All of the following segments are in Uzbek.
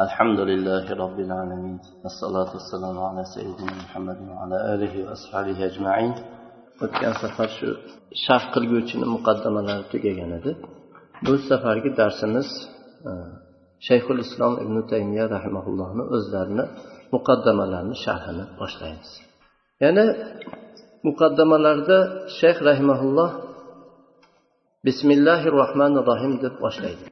الحمد لله رب العالمين الصلاة والسلام على سيدنا محمد وعلى آله وأصحابه أجمعين o'tgan safar shu sharh qilguvchini muqaddamalari tugagan edi bu safargi darsimiz e, shayxul islom ibn taymiya rahimaullohni o'zlarini muqaddamalarini sharhini boshlaymiz yana muqaddamalarda shayx rahimaulloh bismillahi rohmanir rohim deb boshlaydi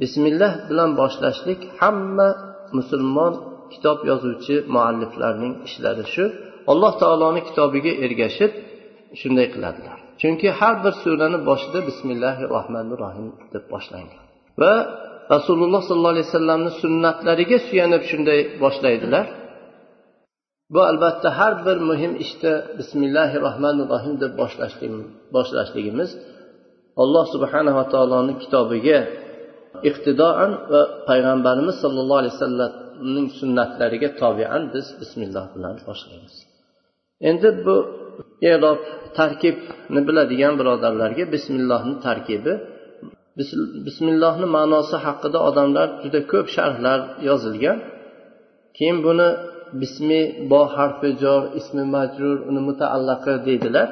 Bismillah bilan boshlashlik hamma musulmon kitob yozuvchi mualliflarning ishlari shu. Alloh taoloni kitobiga ergashib shunday qiladilar. Chunki har bir surani boshida bismillahi rohmanir rohim deb boshlangan. Va rasululloh sollallohu alayhi vasallamni sunnatlariga suyanib shunday boshlaydilar. Bu albatta har bir muhim ishda bismillahi rohmanir rohim deb boshlashligimiz alloh subhanava taoloni kitobiga iqtidoan va payg'ambarimiz sollallohu alayhi vasallamning sunnatlariga tobian biz bismillah bilan boshlaymiz. Endi bu erob tarkibni biladigan birodarlarga bismillohni tarkibi bismillohni ma'nosi haqida odamlar juda ko'p sharhlar yozilgan. Keyin buni bismi bo harfi jor ismi majrur uni mutaallaqi deydilar.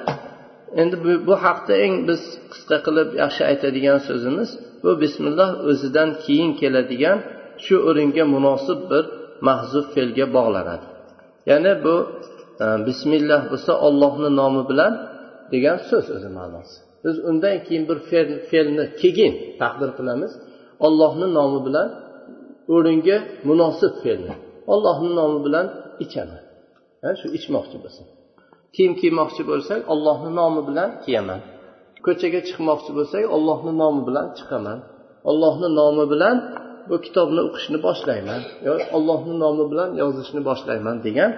Endi bu, bu haqda eng biz qisqa qilib yaxshi aytadigan so'zimiz bu bismillah o'zidan keyin keladigan shu o'ringa munosib bir mahzuf fe'lga bog'lanadi. Ya'ni bu e, bismillah bo'lsa ollohni nomi bilan degan so'z o'zi ma'nosi. Biz undan keyin bir fe'lni keyin taqdir qilamiz. Ollohni nomi bilan o'ringa munosib fe'lni ollohni nomi bilan ichaman shu ichmoqchi bo'lsa kiyim kiymoqchi bo'lsak ollohni nomi bilan kiyaman. Ko'chaga chiqmoqchi bo'lsak ollohni nomi bilan chiqaman. Ollohni nomi bilan bu kitobni o'qishni boshlayman. Yo ollohni nomi bilan yozishni boshlayman degan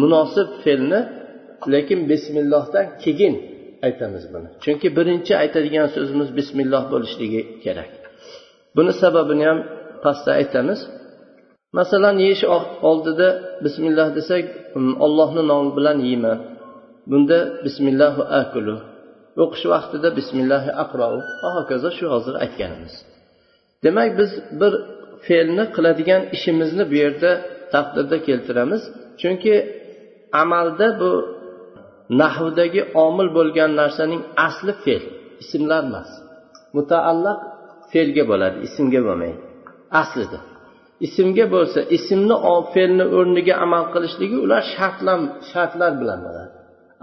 munosib fe'lni lekin bismillohdan keyin aytamiz buni. Chunki birinchi aytadigan so'zimiz bismilloh bo'lishligi kerak. Buni sababini ham pastda aytamiz. Masalan yeyish oldida bismillah desak ollohni nomi bilan yeyman. Bunda bismillahu akulu. O'qish vaqtida bismillahi aqrou va hokazo shu hozir aytganimiz. Demak biz bir fe'lni qiladigan ishimizni bu yerda taqdirda keltiramiz. Chunki amalda bu nahvdagi omil bo'lgan narsaning asli fe'l ismlar emas. Mutaallaq fe'lga bo'ladi ismga bo'lmaydi. Aslida ismga bo'lsa ismni fe'lni o'rniga amal qilishligi ular shartlar shartlar bilan bo'ladi.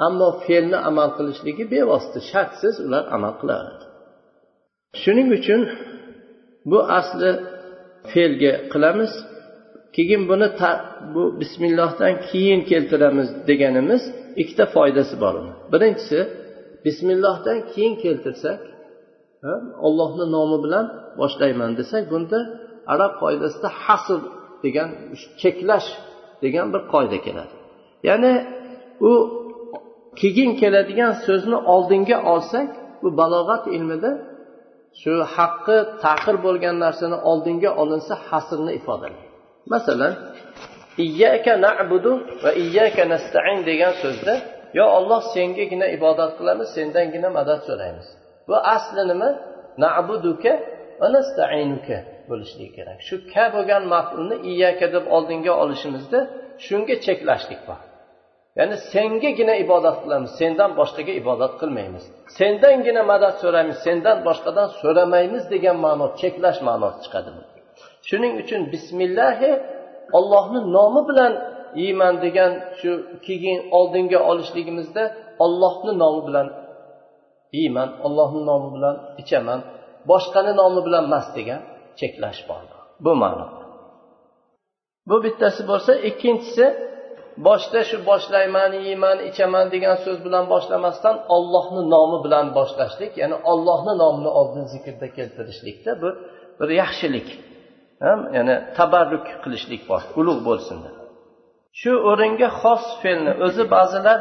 Ammo fe'lni amal qilishligi bevosita shartsiz ular amal qilaveradi shuning uchun bu asli fe'lga qilamiz. Keyin buni bu bismillohdan keyin keltiramiz deganimiz ikkita foydasi bor uni. Birinchisi bismillohdan keyin keltirsak ollohni nomi bilan boshlayman desak bunda arab qoidasida hasr degan cheklash degan bir qoida keladi. Ya'ni u keyin keladigan so'zni oldinga olsak bu balog'at ilmida shu haqqi taqir bo'lgan narsani oldinga olinsa hasrni ifodalaydi. Masalan iyyaka na'budu va iyyaka nastain degan so'zda yo olloh sengagina ibodat qilamiz sendangina madad so'raymiz. Bu asli nima? Nabuduka va nastainuka bo'lishligi kerak. Shu ka bo'lgan mafulni iyyaka deb oldinga olishimizda shunga cheklashlik bor. Ya'ni sengagina ibodat qilamiz sendan boshqaga ibodat qilmaymiz. Sendangina madad so'raymiz sendan boshqadan so'ramaymiz degan ma'no cheklash ma'nosi chiqadi shuning uchun bismillahi ollohni nomi bilan yeyman degan shu keyin oldinga olishligimizda ollohni nomi bilan yeyman ollohni nomi bilan ichaman boshqani nomi bilan emas degan cheklash bor bu ma'no. Bu bittasi bo'lsa ikkinchisi boshda shu boshlayman yeyman ichaman degan so'z bilan boshlamasdan ollohni nomi bilan boshlashlik ya'ni ollohni nomini oldin zikrda keltirishlikda bu bir yaxshilik ya'ni tabarruk qilishlik bor ulug' bo'lsin deb. Shu o'ringa xos fe'lni o'zi ba'zilar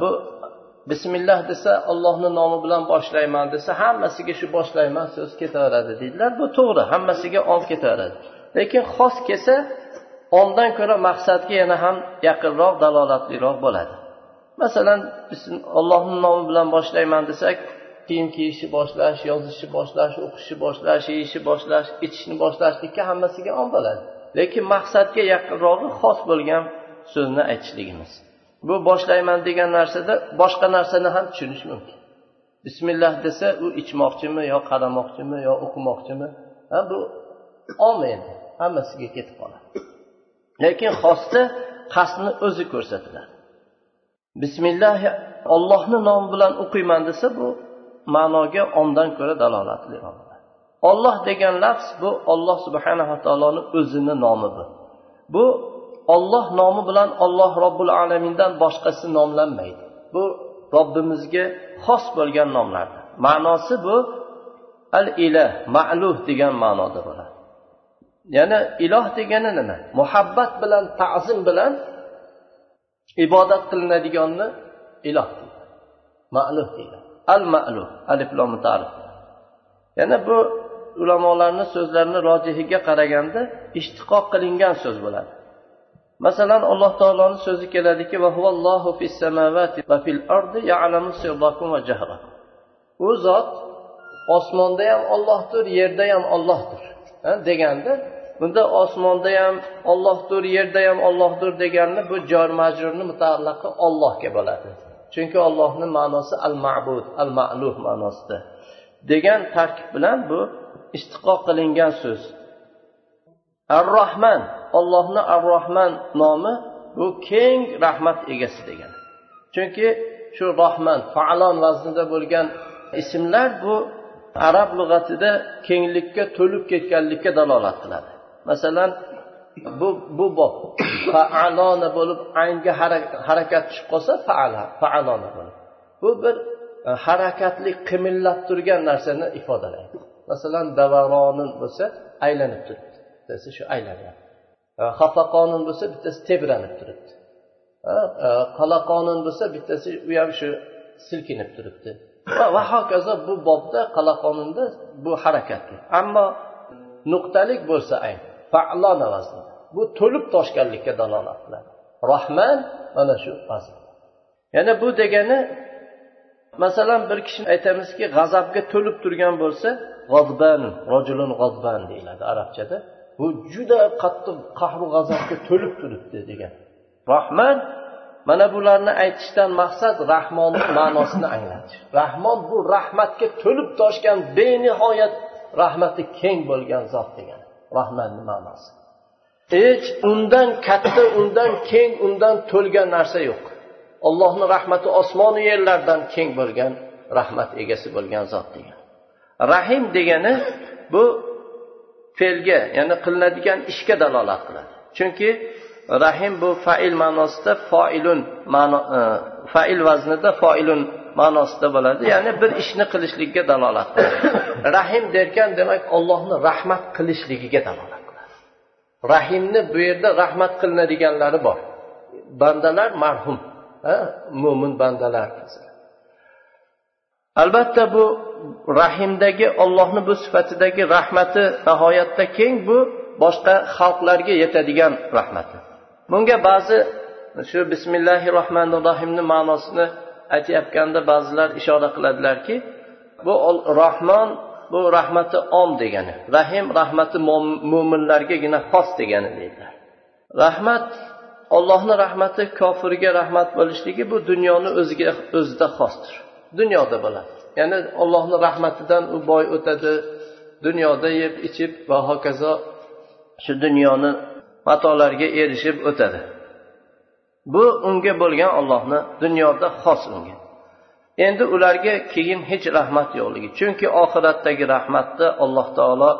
bu bismillah desa ollohni nomi bilan boshlayman desa hammasiga shu boshlayman so'z ketaveradi deydilar. Bu to'g'ri hammasiga olib ketaveradi. Lekin xos kelsa ondan ko'ra maqsadga yana ham yaqinroq dalolatliroq bo'ladi. Masalan allohni nomi bilan boshlayman desak kiyim kiyishni boshlash yozishni boshlash o'qishni boshlash yeyishni boshlash ichishni boshlashlikka hammasiga on bo'ladi. Lekin maqsadga yaqinrog'i xos bo'lgan so'zni aytishligimiz. Bu boshlayman degan narsada boshqa narsani ham tushunish mumkin. Bismillah desa u ichmoqchimi yo qaramoqchimi yo o'qimoqchimi? Ha bu om endi hammasiga ketib qoladi. Lekin xosda qasdni o'zi ko'rsatiladi bismillah ollohni nomi bilan o'qiyman desa bu ma'noga ondan ko'ra dalolatli. Olloh degan lafz bu olloh subhanava taoloni o'zini nomi bu. Bu olloh nomi bilan olloh robbil alamindan boshqasi nomlanmaydi. Bu robbimizga xos bo'lgan nomlardir. Ma'nosi bu al ilah ma'luh degan ma'noda bo'ladi. Ya'ni iloh degani nima muhabbat bilan ta'zim bilan ibodat qilinadiganni iloh deydi. Ma'luh deydi. Al ma'luh alif lom yana bu ulamolarni so'zlarini rojihiga qaraganda ishtiqoq qilingan so'z bo'ladi. Masalan alloh taoloni so'zi keladiki u zot osmonda ham ollohdir yerda ham ollohdir deganda bunda osmonda ham ollohdir yerda ham ollohdir deganni bu jor majrurni mutaallaqi ollohga bo'ladi. Chunki ollohni ma'nosi al ma'bud al ma'luh ma'nosida. Degan tarkib bilan bu istiqo qilingan so'z. Ar rohman ollohni ar rohman nomi bu keng rahmat egasi degani chunki shu rohman falon vaznida bo'lgan ismlar bu arab lug'atida kenglikka to'lib ketganlikka dalolat qiladi. Masalan bu bu bob faalona bo'lib aynga harakat tushib qolsa faala faalona bo'lib. Bu bir e, harakatli qimillab turgan narsani ifodalaydi. Masalan davaronin bo'lsa aylanib turibdi. Bittasi shu aylanyapti e, xafaqonin bo'lsa bittasi tebranib turibdi. E, Qalaqonin bo'lsa bittasi u ham shu silkinib turibdi. Va hokazo bu bobda qalaqoninda bu harakatli. Ammo nuqtalik bo'lsa ayn falon vaznida bu to'lib toshganlikka dalolat qiladi. Rohman mana shu yana bu degani masalan bir kishini aytamizki g'azabga to'lib turgan bo'lsa g'ozban rojulun g'ozban deyiladi arabchada. Bu juda qattiq qahru g'azabga to'lib turibdi degan. Rahman mana bularni aytishdan maqsad rahmonni ma'nosini anglatish. Rahmon bu rahmatga to'lib toshgan benihoyat rahmati keng bo'lgan zot degani rahmanni ma'nosi. Hech undan katta undan keng undan to'lgan narsa yo'q. Allohni rahmati osmonu yerlardan keng bo'lgan rahmat egasi bo'lgan zot degan. Rahim degani bu fe'lga ya'ni qilinadigan ishga dalolat qiladi. Chunki rahim bu fail ma'nosida foilun ma'no e, fail vaznida foilun ma'nosida bo'ladi. Ya'ni bir ishni qilishlikka dalolat qiladi. Rahim derkan demak ollohni rahmat qilishligiga dalolat qiladi. Rahimni bu yerda rahmat qilinadiganlari bor. Bandalar marhum mo'min bandalar. Albatta bu rahimdagi ollohni bu sifatidagi rahmati nihoyatda keng bu boshqa xalqlarga yetadigan rahmati bunga ba'zi shu bismillahi rohmanir rohimni ma'nosini aytayotganda ba'zilar ishora qiladilarki bu rohmon bu rahmati om degani rahim rahmati mo'minlargagina xos degani deydilar rahmat ollohni rahmati kofirga rahmat bo'lishligi bu dunyoni o'ziga o'zida xosdir. Dunyoda bo'ladi. Ya'ni ollohni rahmatidan u boy o'tadi dunyoda yeb ichib va hokazo shu dunyoni matolariga erishib o'tadi. Bu unga bo'lgan ollohni dunyoda xos unga. Endi ularga keyin hech rahmat yo'qligi. Chunki oxiratdagi rahmatni alloh taolo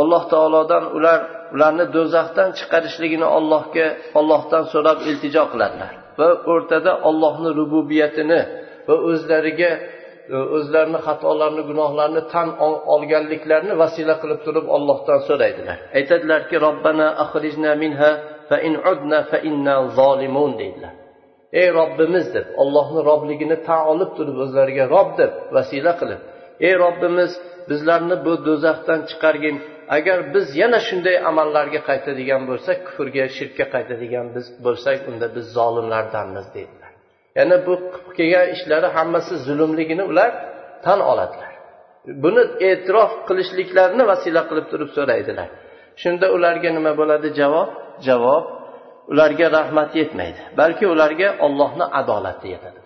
alloh taolodan ular ularni do'zaxdan chiqarishligini ollohga ollohdan so'rab iltijo qiladilar. Va o'rtada ollohni rububiyatini va o'zlariga o'zlarini xatolarini gunohlarini tan olganliklarini vasila qilib turib ollohdan so'raydilar. Aytadilarki robbana axrijna minha fa in udna fa inna zolimun deydilar. Ey robbimiz deb ollohni robligini tan olib turib o'zlariga rob deb vasila qilib ey robbimiz bizlarni bu do'zaxdan chiqargin. Agar biz yana shunday amallarga qaytadigan bo'lsak kufrga shirkka qaytadigan biz bo'lsak unda biz zolimlardanmiz deydilar ya'ni bu qilib kelgan ishlari hammasi zulmligini ular tan oladilar. Buni e'tirof qilishliklarini vasila qilib turib so'raydilar. Shunda ularga nima bo'ladi javob? Javob ularga rahmat yetmaydi. Balki ularga ollohni adolati yetadi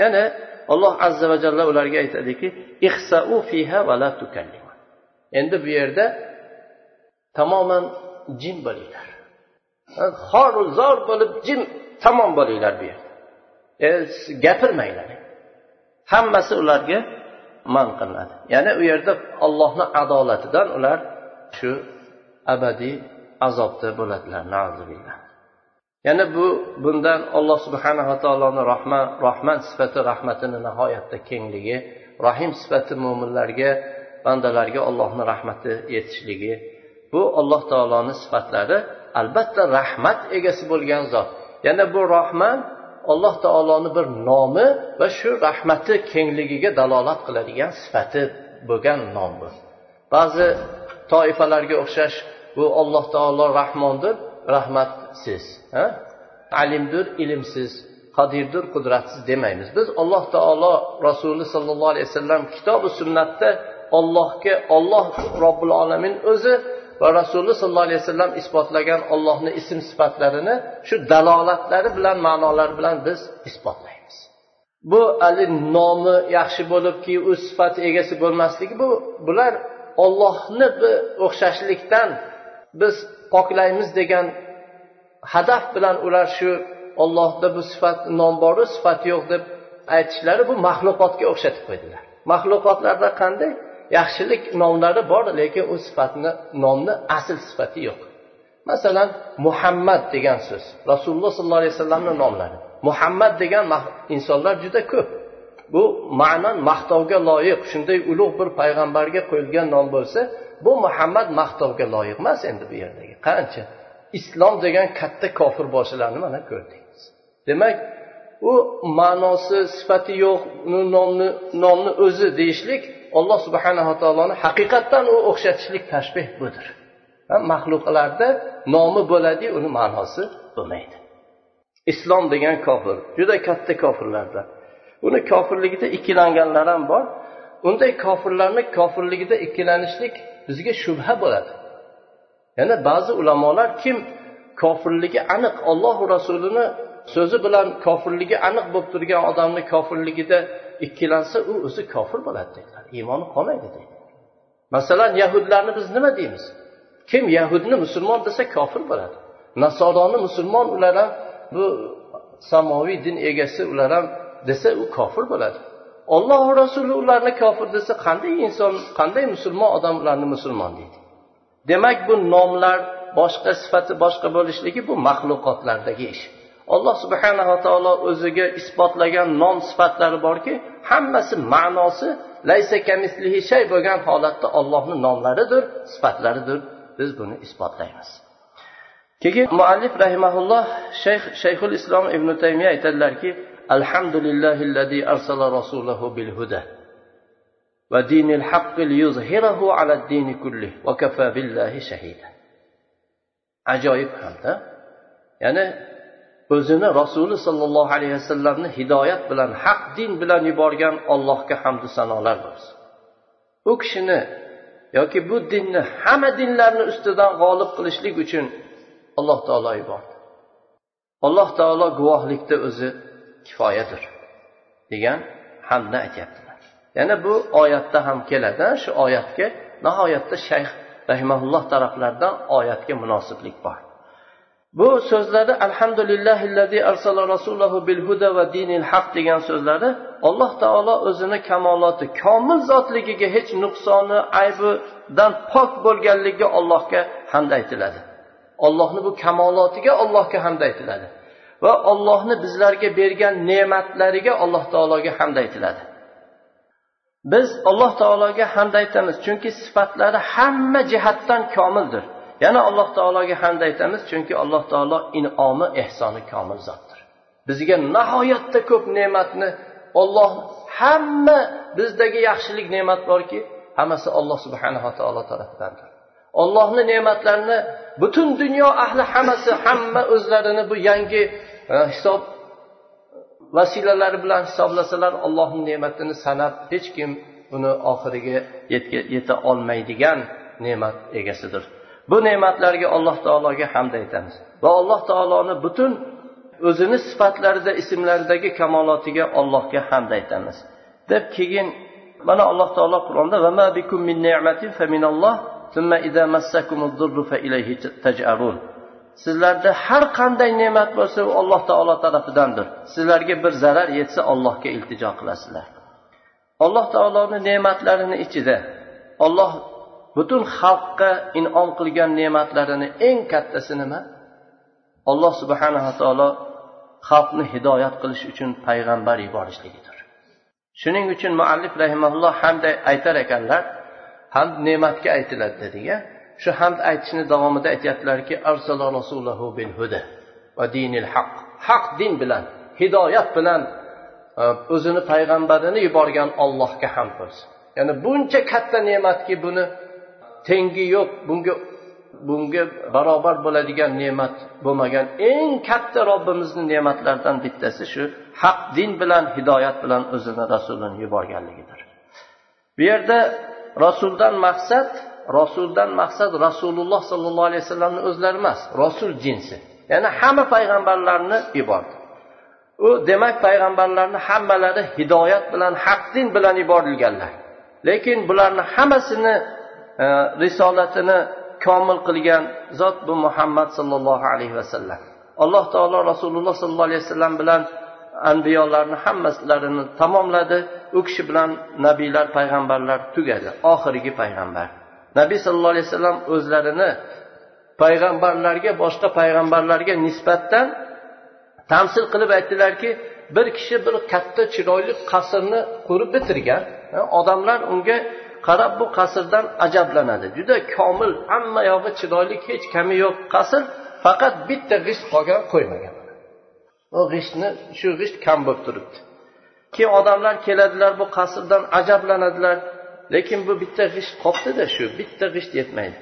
ya'ni alloh azza va jalla ularga aytadiki ihsau fiha va la endi bu yerda tamoman jim bo'linglar. Xoru zor bo'lib jim tamom bo'linglar bu yerda. E, gapirmanglar. Hammasi ularga man qilinadi. Ya'ni u yerda ollohni adolatidan ular shu abadiy azobda bo'ladilar yana bu bundan alloh subhanava taoloni rahman rahman sifati rahmatini nihoyatda kengligi rahim sifati mo'minlarga bandalarga allohni rahmati yetishligi bu alloh taoloni sifatlari albatta rahmat egasi bo'lgan zot. Yana bu rahman alloh taoloni bir nomi va shu rahmati kengligiga dalolat qiladigan sifati bo'lgan nom bu ba'zi toifalarga o'xshash bu alloh taolo rahmondir rahmatsiz alimdir ilmsiz qodirdir qudratsiz demaymiz. Biz alloh taolo rasuli sollallohu alayhi vasallam kitobi sunnatda ollohga olloh robbil alamin o'zi va rasuli sollallohu alayhi vasallam isbotlagan ollohni ism sifatlarini shu dalolatlari bilan ma'nolari bilan biz isbotlaymiz. Bu ali nomi yaxshi bo'libki u sifat egasi bo'lmasligi bu bular ollohni o'xshashlikdan biz poklaymiz degan hadaf bilan ular shu ollohda bu sifat nom boru sifat yo'q deb aytishlari bu maxluqotga o'xshatib qo'ydilar. Maxluqotlarda qanday? Yaxshilik nomlari bor lekin u sifatni nomni asl sifati yo'q. Masalan muhammad degan so'z. Rasululloh sollallohu alayhi vasallamni nomlari. Muhammad degan insonlar juda ko'p. Bu ma'nan maqtovga loyiq. Shunday ulug' bir payg'ambarga qo'yilgan nom bo'lsa bu muhammad maqtovga loyiq emas endi bu yerdagi. Qancha? Islom degan katta kofir boshilarni mana ko'rdingiz. Demak u ma'nosi sifati yo'q uni nomni nomni o'zi deyishlik alloh subhanava taoloni haqiqatdan u o'xshatishlik tashbeh budir maxluqlarda nomi bo'ladiyu uni ma'nosi bo'lmaydi. Islom degan kofir juda katta kofirlardan uni kofirligida ikkilanganlar ham bor. Unday kofirlarni kofirligida ikkilanishlik bizga shubha bo'ladi. Yana ba'zi ulamolar kim kofirligi aniq ollohu rasulini so'zi bilan kofirligi aniq bo'lib turgan odamni kofirligida ikkilansa u o'zi kofir bo'ladi dedilar. Iymoni qolmaydi deydi masalan yahudlarni biz nima deymiz? Kim yahudni musulmon desa kofir bo'ladi. Nasoroni musulmon ular ham bu samoviy din egasi ular ham desa u kofir bo'ladi. Ollohu rasuli ularni kofir desa qanday inson qanday musulmon odam ularni musulmon deydi? Demak bu nomlar boshqa sifati boshqa bo'lishligi bu maxluqotlardagi ish. Alloh subhanava taolo o'ziga isbotlagan nom sifatlari borki hammasi ma'nosi laysa kamislihi shay bo'lgan holatda ollohni nomlaridir sifatlaridir. Biz buni isbotlaymiz. Keyin muallif rahimaulloh shayx shayxul islom ibn taymiya aytadilarki alhamdulillahillazi arsala rasulahu bil huda va dinil haqqi liyuzhirahu ala dini kulli va kafa billahi shahida. Ajoyib hamda ya'ni o'zini rasuli sollallohu alayhi vasallamni hidoyat bilan haq din bilan yuborgan allohga hamdu sanolar bo'lsin. U kishini yoki bu dinni hamma dinlarni ustidan g'olib qilishlik uchun alloh taolo yubordi. Alloh taolo guvohlikda o'zi kifoyadir degan hamda aytyaptilar. Yana bu oyatda ham keladi. Shu oyatga nihoyatda shayx rahimaulloh taraflaridan oyatga munosiblik bor. Bu so'zlari alhamdulillahillazi arsala rasulahu bil huda va dinil haq degan so'zlari alloh taolo o'zini kamoloti komil zotligiga hech nuqsoni aybidan pok bo'lganligiga allohga hamd aytiladi. Ollohni bu kamolotiga allohga hamd aytiladi. Va ollohni bizlarga bergan ne'matlariga alloh taologa hamd aytiladi. Biz alloh taologa hamd aytamiz chunki sifatlari hamma jihatdan komildir. Yana alloh taologa hamd aytamiz chunki alloh taolo in'omi ehsoni komil zotdir. Bizga nihoyatda ko'p ne'matni olloh hamma bizdagi yaxshilik ne'mat borki hammasi olloh subhanava taolo tarafidandir ollohni ne'matlarini butun dunyo ahli hammasi hamma o'zlarini bu yangi hisob vasilalari bilan hisoblasalar allohni ne'matini sanab hech kim uni oxiriga yeta olmaydigan ne'mat egasidir. Bu ne'matlarga alloh taologa hamd aytamiz. Va alloh taoloni butun o'zini sifatlarida ismlaridagi kamolotiga allohga hamd aytamiz. Deb keyin mana alloh taolo qur'onda sizlarda har qanday ne'mat bo'lsa u alloh taolo tarafidandir. Sizlarga bir zarar yetsa allohga iltijo qilasizlar. Alloh taoloni ne'matlarini ichida olloh butun xalqqa inom qilgan ne'matlarini eng kattasi nima? Alloh subhanava taolo xalqni hidoyat qilish uchun payg'ambar yuborishligidir shuning uchun muallif rahimaulloh hamday aytar ekanlar ham ne'matga aytiladi dediga shu hamd aytishni davomida aytyaptilarki arsala rasulahu bil huda va dinil haq. Haq din bilan hidoyat bilan e, o'zini payg'ambarini yuborgan ollohga hamd bo'lsin ya'ni buncha katta ne'matki buni tengi yo'q bunga bunga barobar bo'ladigan ne'mat bo'lmagan. Eng katta robbimizni ne'matlaridan bittasi shu haq din bilan hidoyat bilan o'zini rasulini yuborganligidir. Bu yerda rasuldan maqsad rasuldan maqsad rasululloh sollallohu alayhi vasallamni o'zlari emas rasul jinsi. Ya'ni hamma payg'ambarlarni yubordi u demak payg'ambarlarni hammalari hidoyat bilan haq din bilan yuborilganlar lekin bularni hammasini e, risolatini komil qilgan zot bu muhammad sollallohu alayhi vasallam. Alloh taolo rasululloh sollallohu alayhi vasallam bilan anbiyolarni hammalarini tamomladi. U kishi bilan nabiylar payg'ambarlar tugadi. Oxirgi payg'ambar. Nabiy sallallohu alayhi vasallam o'zlarini payg'ambarlarga boshqa payg'ambarlarga nisbatan tamsil qilib aytdilarki bir kishi bir katta chiroyli qasrni qurib bitirgan odamlar unga qarab bu qasrdan ajablanadi. Juda komil hamma yog'i chiroyli hech kami yo'q qasr faqat bitta g'isht qolgan qo'ymagan. U g'ishtni shu g'isht kam bo'lib turibdi. Keyin odamlar keladilar bu qasrdan ajablanadilar. Lekin bu bitta g'isht qolibdida shu bitta g'isht yetmaydi.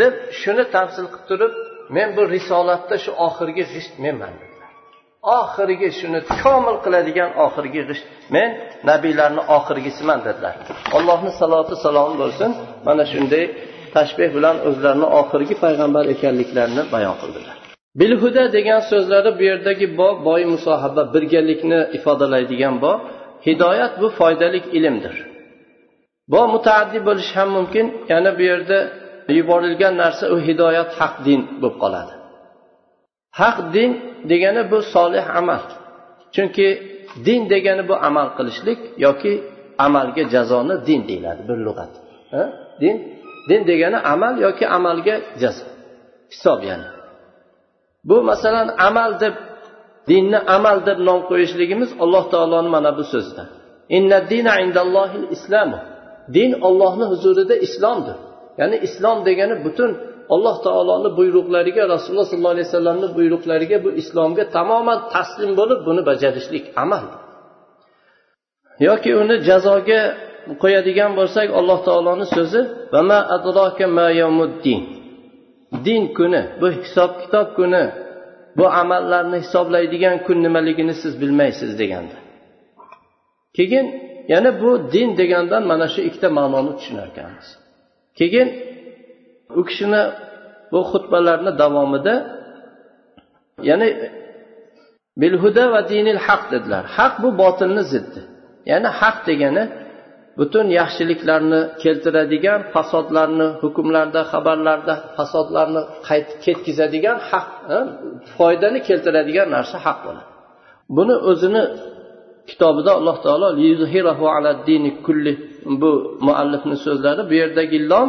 Deb shuni tafsil qilib turib men bu risolatda shu oxirgi g'isht menman oxirgi shuni komil qiladigan oxirgi g'isht men nabiylarni oxirgisiman dedilar. Allohni saloti salomi bo'lsin. Mana shunday tashbeh bilan o'zlarini oxirgi payg'ambar ekanliklarini bayon qildilar. Bilhuda degan so'zlari bu yerdagi bo boy musohaba birgalikni ifodalaydigan bo hidoyat bu foydali ilmdir. Bu mutaaddi bo'lishi ham mumkin. Yana bu yerda yuborilgan narsa u hidoyat haq din bo'lib qoladi. Haq din degani bu solih amal. Chunki din degani bu amal qilishlik yoki amalga jazoni din deyiladi bir lug'at. Din? Din degani amal yoki amalga jazo. Hisob ya'ni. Bu masalan amal deb dinni amal deb nom qo'yishligimiz alloh taoloni mana bu so'zida din ollohni huzurida islomdir. Ya'ni islom degani butun alloh taoloni buyruqlariga rasululloh sollallohu alayhi vasallamni buyruqlariga bu islomga tamoman taslim bo'lib buni bajarishlik amal. Yoki uni jazoga qo'yadigan bo'lsak alloh taoloni so'zi din kuni bu hisob kitob kuni bu amallarni hisoblaydigan kun nimaligini siz bilmaysiz deganda keyin yana bu din degandan mana shu ikkita ma'noni tushunar ekanmiz. Keyin u kishini bu xutbalarni davomida ya'ni bilhuda va dinil haq dedilar. Haq bu botilni ziddi. Ya'ni haq degani butun yaxshiliklarni keltiradigan fasodlarni hukmlarda xabarlarda fasodlarni ketkazadigan haq foydani keltiradigan narsa haq bo'ladi. Buni o'zini kitobida alloh taolo bu muallifni so'zlari bu yerdagi lom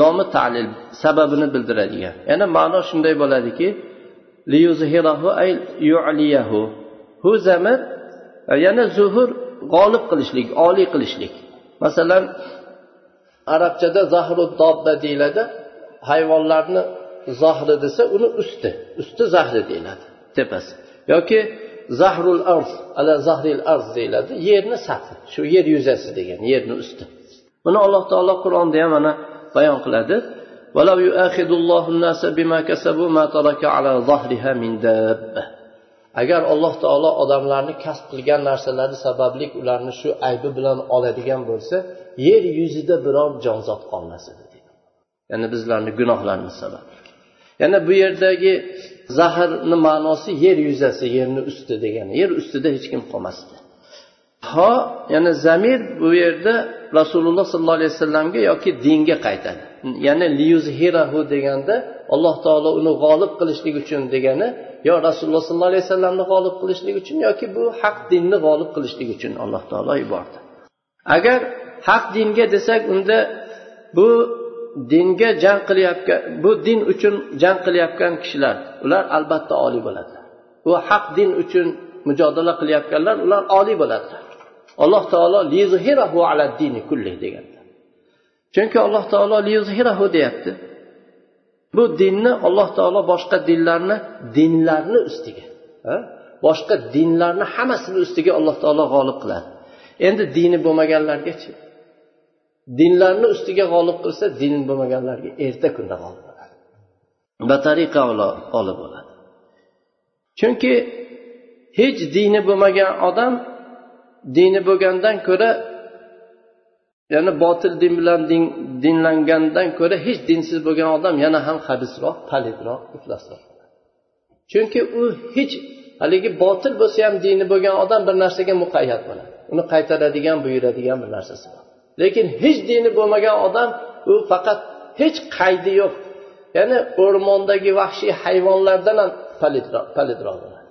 lomi talil sababini bildiradigan. Ya'ni ma'no shunday bo'ladiki hu zamir yana zuhur g'olib qilishlik oliy qilishlik. Masalan arabchada zahru dobba deyiladi hayvonlarni zahri desa uni usti usti zahri deyiladi tepasi. Yoki zahrul arz ala zahril arz deyiladi. Yerni sathi shu yer yuzasi degan yerni usti. Buni alloh taolo qur'onda ham mana bayon qiladi. Agar alloh taolo odamlarni kasb qilgan narsalari sababli ularni shu aybi bilan oladigan bo'lsa yer yuzida biror jonzot qolmas edi ya'ni bizlarni gunohlarimiz sabab yana bu yerdagi zahrni ma'nosi yer yuzasi yerni usti degani. Yer ustida hech kim qolmasdi. Ho yana zamir bu yerda rasululloh sollallohu alayhi vasallamga yoki dinga qaytadi. Ya'ni liyuzhirahu deganda alloh taolo uni g'olib qilishlik uchun degani yo rasululloh sollallohu alayhi vasallamni g'olib qilishlik uchun yoki bu haq dinni g'olib qilishlik uchun alloh taolo yubordi. Agar haq dinga desak unda bu dinga jang qilayotgan bu din uchun jang qilayotgan kishilar ular albatta oliy bo'ladi. U haq din uchun mujodala qilayotganlar ular oliy bo'ladilar alloh taolo ala dini kulli deganlar chunki alloh taolo liyuzhirahu deyapti. Bu dinni alloh taolo boshqa dinlarni dinlarni ustiga boshqa dinlarni hammasini ustiga alloh taolo g'olib qiladi. Endi dini bo'lmaganlargachi dinlarni ustiga g'olib qilsa din bo'lmaganlarga erta kunda g'olib bo'ladi. Batariqa g'olib bo'ladi. Chunki hech dini bo'lmagan odam dini bo'lgandan ko'ra ya'ni botil din bilan din, dinlangandan ko'ra hech dinsiz bo'lgan odam yana ham habisroq palidroq iflosroq. Chunki u hech haligi botil bo'lsa ham dini bo'lgan odam bir narsaga muqayyat bo'ladi. Uni qaytaradigan buyuradigan bir narsasi bor. Lekin hech dini bo'lmagan odam u faqat hech qaydi yo'q. Ya'ni o'rmondagi vahshiy hayvonlardan ham palidroq bo'ladi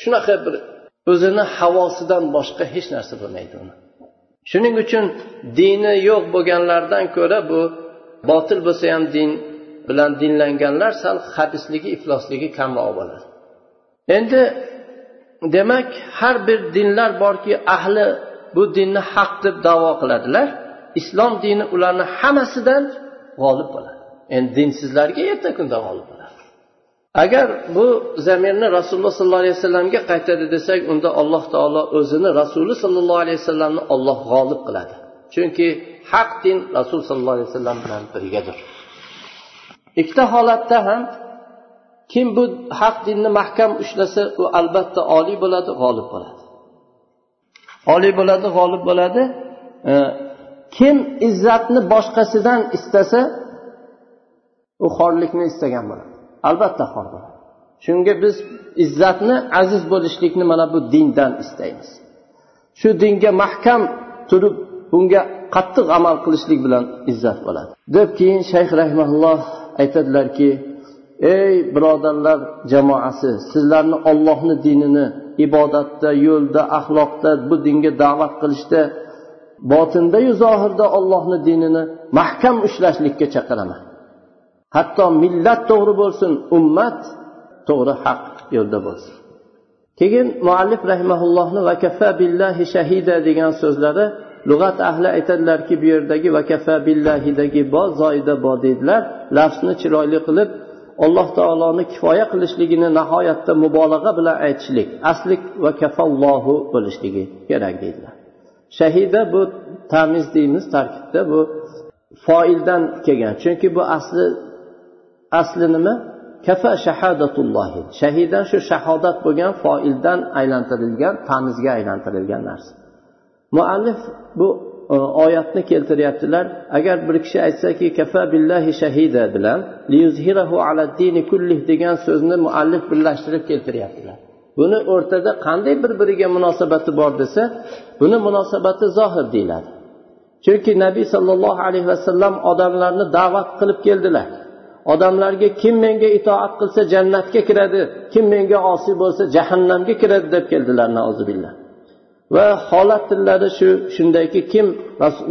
shunaqa bir o'zini havosidan boshqa hech narsa bo'lmaydi uni. Shuning uchun dini yo'q bo'lganlardan ko'ra bu botil bo'lsa ham din bilan dinlanganlar sal habisligi iflosligi kamroq bo'ladi endi demak har bir dinlar borki ahli bu dinni haq deb davo qiladilar. Islom dini ularni hammasidan g'olib bo'ladi. Endi dinsizlarga erta kunda g'olib bo'ladi. Agar bu zamirni rasululloh sollallohu alayhi vasallamga qaytadi desak unda alloh taolo o'zini rasuli sollallohu alayhi vasallamni olloh g'olib qiladi. Chunki haq din rasul sollallohu alayhi vasallam bilan birgadir. Ikkita holatda ham kim bu haq dinni mahkam ushlasa u albatta oliy bo'ladi g'olib bo'ladi. Oliy bo'ladi g'olib bo'ladi. E, kim izzatni boshqasidan istasa u xorlikni istagan bo'ladi. Albatta xor bo'ladi. Shunga biz izzatni aziz bo'lishlikni mana bu dindan istaymiz. Shu dinga mahkam turib bunga qattiq amal qilishlik bilan izzat bo'ladi. Deb keyin shayx rahmaulloh aytadilarki ey birodarlar jamoasi sizlarni ollohni dinini ibodatda yo'lda axloqda bu dinga da'vat qilishda botindayu zohirda ollohni dinini mahkam ushlashlikka chaqiraman. Hatto millat to'g'ri bo'lsin ummat to'g'ri haq yo'lda bo'lsin. Keyin muallif rahimaullohni vakafa billahi shahida degan so'zlari lug'at ahli aytadilarki bu yerdagi vakafa billahidagi bo zoida bo deydilar lafzni chiroyli qilib alloh taoloni kifoya qilishligini nihoyatda mubolag'a bilan aytishlik aslik va kafallohu bo'lishligi kerak deydilar. Shahida bu tamiz deymiz tarkibda bu foildan kelgan. Chunki bu asli asli nima? Kafa shahadatullohi shahidan shu shahodat bo'lgan foildan aylantirilgan tamizga aylantirilgan narsa. Muallif bu oyatni keltiryaptilar. Agar bir kishi aytsaki kafa billahi shahida bilan liyuzhirahu ala dini kullih degan so'zni muallif birlashtirib keltiryaptilar. Buni o'rtada qanday bir biriga munosabati bor desa buni munosabati zohir deyiladi. Chunki nabiy sollallohu alayhi vasallam odamlarni da'vat qilib keldilar. Odamlarga kim menga itoat qilsa jannatga kiradi kim menga osiy bo'lsa jahannamga kiradi deb keldilar nauzubillah. Va holatlari shu shundayki kim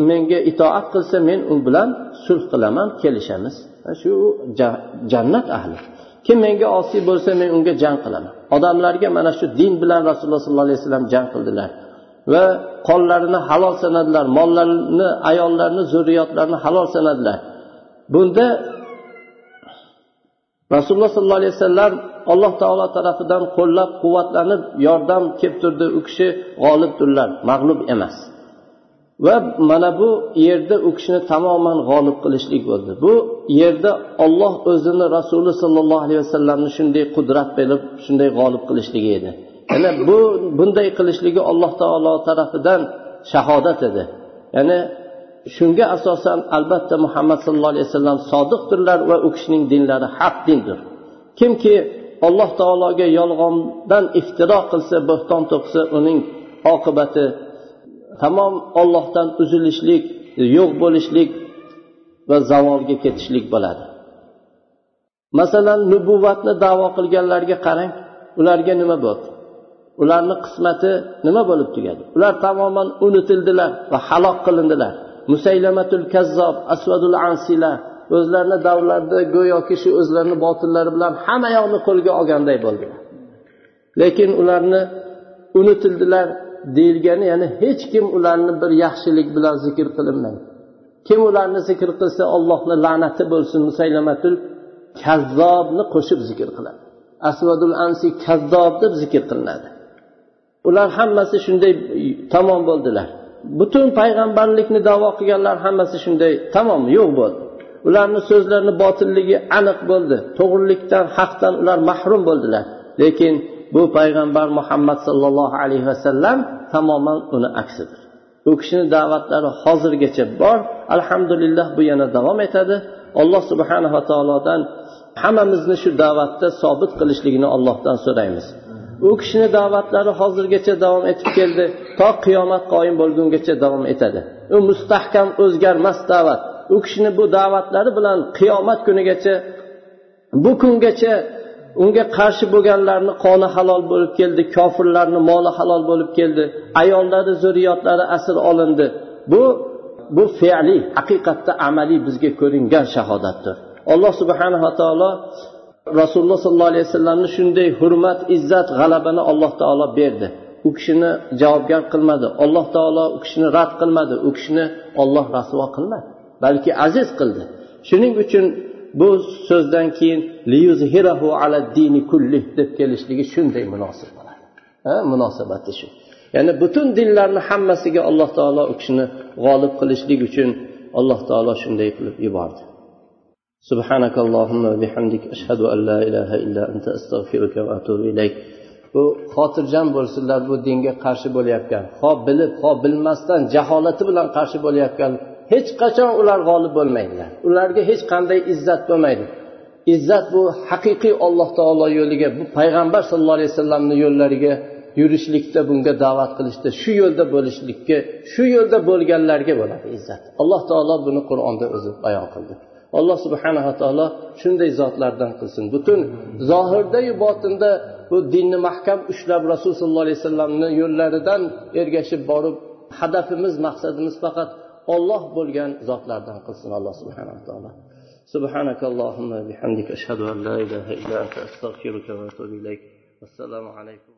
menga itoat qilsa men u bilan sulh qilaman kelishamiz. Shu jannat ahli. Kim menga osiy bo'lsa men unga jang qilaman. Odamlarga mana shu din bilan rasululloh sollallohu alayhi vasallam jang qildilar. Va qonlarini halol sanadilar mollarini ayollarni zurriyotlarini halol sanadilar. Bunda rasululloh sollallohu alayhi vasallam alloh taolo tarafidan qo'llab quvvatlanib yordam kelib turdi. U kishi g'olibdirlar mag'lub emas. Va mana bu yerda u kishini tamoman g'olib qilishlik bo'ldi. Bu yerda olloh o'zini rasuli sollallohu alayhi vasallamni shunday qudrat berib shunday g'olib qilishligi edi. Yana bu bunday qilishligi alloh taolo tarafidan shahodat edi. Ya'ni shunga asosan albatta muhammad sallallohu alayhi vasallam sodiqdirlar va u kishining dinlari haq dindir. Kimki alloh taologa yolg'ondan iftiro qilsa bo'xton to'qisa uning oqibati tamom ollohdan uzilishlik yo'q bo'lishlik va zavolga ketishlik bo'ladi. Masalan nubuvvatni davo qilganlarga qarang ularga nima bo'ldi? Ularni qismati nima bo'lib tugadi? Ular tamoman unutildilar va halok qilindilar. Musaylamatul kazzob asvadul ansila o'zlarini davrlarida go'yoki shu o'zlarini botillari bilan hamma yoqni qo'lga olganday bo'ldilar lekin ularni unutildilar deyilgani ya'ni hech kim ularni bir yaxshilik bilan zikr qilinmaydi kim ularni zikr qilsa ollohni la'nati bo'lsin musaylamatul kazzobni qo'shib zikr qiladi. Asvadul ansi kazzob deb zikr qilinadi. Ular hammasi shunday tamom bo'ldilar. Butun payg'ambarlikni davo qilganlar hammasi shunday tamom yo'q bo'ldi. Ularni so'zlarini botilligi aniq bo'ldi. To'g'rilikdan haqdan ular mahrum bo'ldilar. Lekin bu payg'ambar muhammad sollallohu alayhi vasallam tamoman uni aksidir. U kishini da'vatlari hozirgacha bor. Alhamdulillah bu yana davom etadi. Alloh subhanava taolodan hammamizni shu da'vatda sobit qilishligini allohdan so'raymiz. U kishini da'vatlari hozirgacha davom etib keldi. To qiyomat qoyim bo'lgungacha davom etadi. U mustahkam o'zgarmas da'vat. U kishini bu da'vatlari bilan qiyomat kunigacha bu kungacha unga qarshi bo'lganlarni qoni halol bo'lib keldi kofirlarni moli halol bo'lib keldi ayollari zurriyotlari asir olindi. Bu bu fe'li haqiqatda amaliy bizga ko'ringan shahodatdir. Alloh subhanava taolo rasululloh sollallohu alayhi vasallamni shunday hurmat izzat g'alabani alloh taolo berdi. U kishini javobgar qilmadi. Alloh taolo u kishini rad qilmadi. U kishini olloh rasvo qilmadi. balki aziz qildi shuning uchun bu so'zdan keyin ala dini kullih deb kelishligi shunday munosib bo'ladi munosabati shu ya'ni butun dinlarni hammasiga alloh taolo u kishini g'olib qilishlik uchun alloh taolo shunday qilib yubordi سبحانك اللهم وبحمدك أشهد أن لا إله إلا أنت أستغفرك وأتوب إليك bu xotirjam bo'lsinlar bu dinga qarshi bo'layotgan ho bilib ho bilmasdan jaholati bilan qarshi bo'layotgan hech qachon ular g'olib bo'lmaydilar. Ularga hech qanday izzat bo'lmaydi. Izzat bu haqiqiy alloh taolo yo'liga bu payg'ambar sallallohu alayhi vasallamni yo'llariga yurishlikda bunga da'vat qilishda shu yo'lda bo'lishlikka shu yo'lda bo'lganlarga bo'ladi izzat. Alloh taolo buni qur'onda o'zi bayon qildi. Alloh subhanava taolo shunday zotlardan qilsin. Butun zohirdayu botinda bu dinni mahkam ushlab rasul sollallohu alayhi vasallamni yo'llaridan ergashib borib hadafimiz maqsadimiz faqat olloh bo'lgan zotlardan qilsin alloh subhanava taolo سبحانك اللهم بحمدك أشهد أن لا إله إلا أنت أستغفرك وأتوب إليك والسلام عليكم